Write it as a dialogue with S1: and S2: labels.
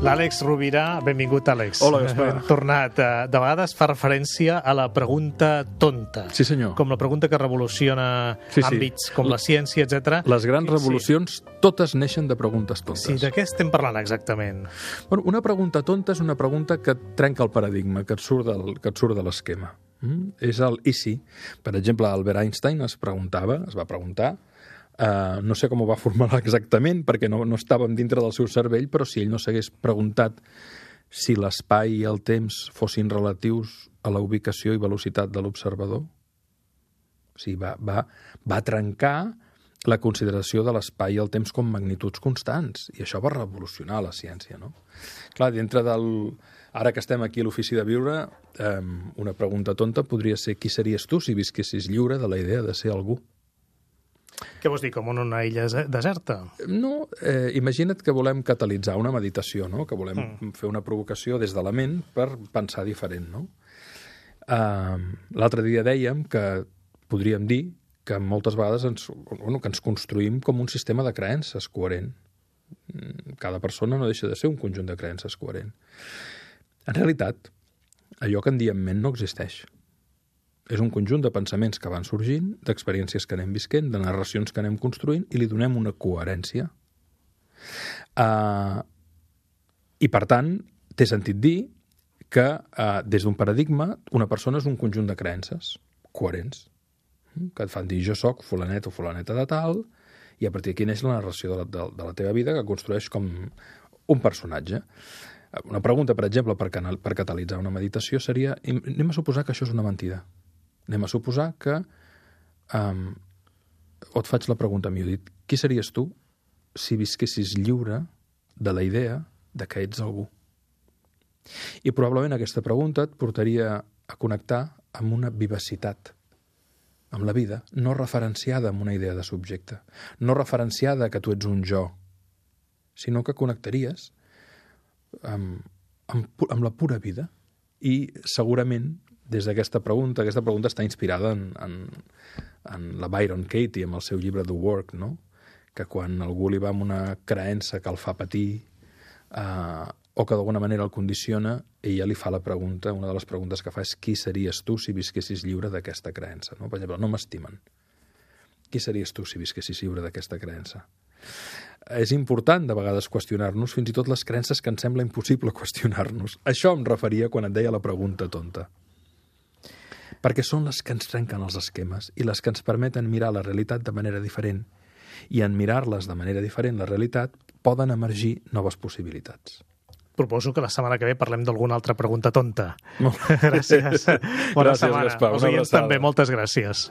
S1: L'Àlex Rovira, benvingut, Àlex.
S2: Hola, Gaspar.
S1: Hem tornat. eh, De vegades fa referència a la pregunta tonta.
S2: Sí, senyor.
S1: Com la pregunta que revoluciona
S2: Sí, sí.
S1: àmbits com la ciència, etc.
S2: Les grans revolucions totes neixen de preguntes tontes.
S1: Sí, de què estem parlant exactament?
S2: Bueno, una pregunta tonta és una pregunta que trenca el paradigma, que et surt, del, que et surt de l'esquema. Mm? És el i si. Per exemple, Albert Einstein es preguntava, es va preguntar, uh, no sé com ho va formular exactament, perquè no, no estàvem dintre del seu cervell, però si ell no s'hagués preguntat si l'espai i el temps fossin relatius a la ubicació i velocitat de l'observador, o sigui, va, va, va trencar la consideració de l'espai i el temps com magnituds constants, i això va revolucionar la ciència, no? Clar, dintre del... Ara que estem aquí a l'Ofici de Viure, eh, una pregunta tonta podria ser qui series tu si visquessis lliure de la idea de ser algú?
S1: Què vols dir, com en una illa des- deserta?
S2: No, eh, imagina't que volem catalitzar una meditació, no? que volem mm. fer una provocació des de la ment per pensar diferent. No? Uh, L'altre dia dèiem que podríem dir que moltes vegades ens, bueno, que ens construïm com un sistema de creences coherent. Mm, Cada persona no deixa de ser un conjunt de creences coherent. En realitat, allò que en diem ment no existeix. És un conjunt de pensaments que van sorgint, d'experiències que anem visquent, de narracions que anem construint, i li donem una coherència. Uh, I, per tant, té sentit dir que uh, des d'un paradigma una persona és un conjunt de creences coherents, mm, que et fan dir jo sóc fulanet o fulaneta de tal, i a partir d'aquí neix la narració de la, de, de la teva vida que construeix com un personatge. Una pregunta, per exemple, per, canal, per catalitzar una meditació seria anem a suposar que això és una mentida. Anem a suposar que um, o et faig la pregunta mi, dit, qui series tu si visquessis lliure de la idea de que ets algú? I probablement aquesta pregunta et portaria a connectar amb una vivacitat, amb la vida, no referenciada amb una idea de subjecte, no referenciada que tu ets un jo, sinó que connectaries amb, amb, amb la pura vida. I segurament, des d'aquesta pregunta, aquesta pregunta està inspirada en, en, en la Byron Katie, amb el seu llibre The Work, no? que quan algú li va amb una creença que el fa patir eh, o que d'alguna manera el condiciona, ella li fa la pregunta, una de les preguntes que fa és qui series tu si visquessis lliure d'aquesta creença? No? Per exemple, no m'estimen. Qui series tu si visquessis lliure d'aquesta creença? És important de vegades qüestionar-nos fins i tot les creences que ens sembla impossible qüestionar-nos. Això em referia quan et deia la pregunta tonta. Perquè són les que ens trenquen els esquemes i les que ens permeten mirar la realitat de manera diferent. I en mirar-les de manera diferent, la realitat, poden emergir noves possibilitats.
S1: Proposo que la setmana que ve parlem d'alguna altra pregunta tonta.
S2: Molt
S1: Gràcies. Bona
S2: Gràcies,
S1: setmana.
S2: Gaspar. Una
S1: també, moltes gràcies.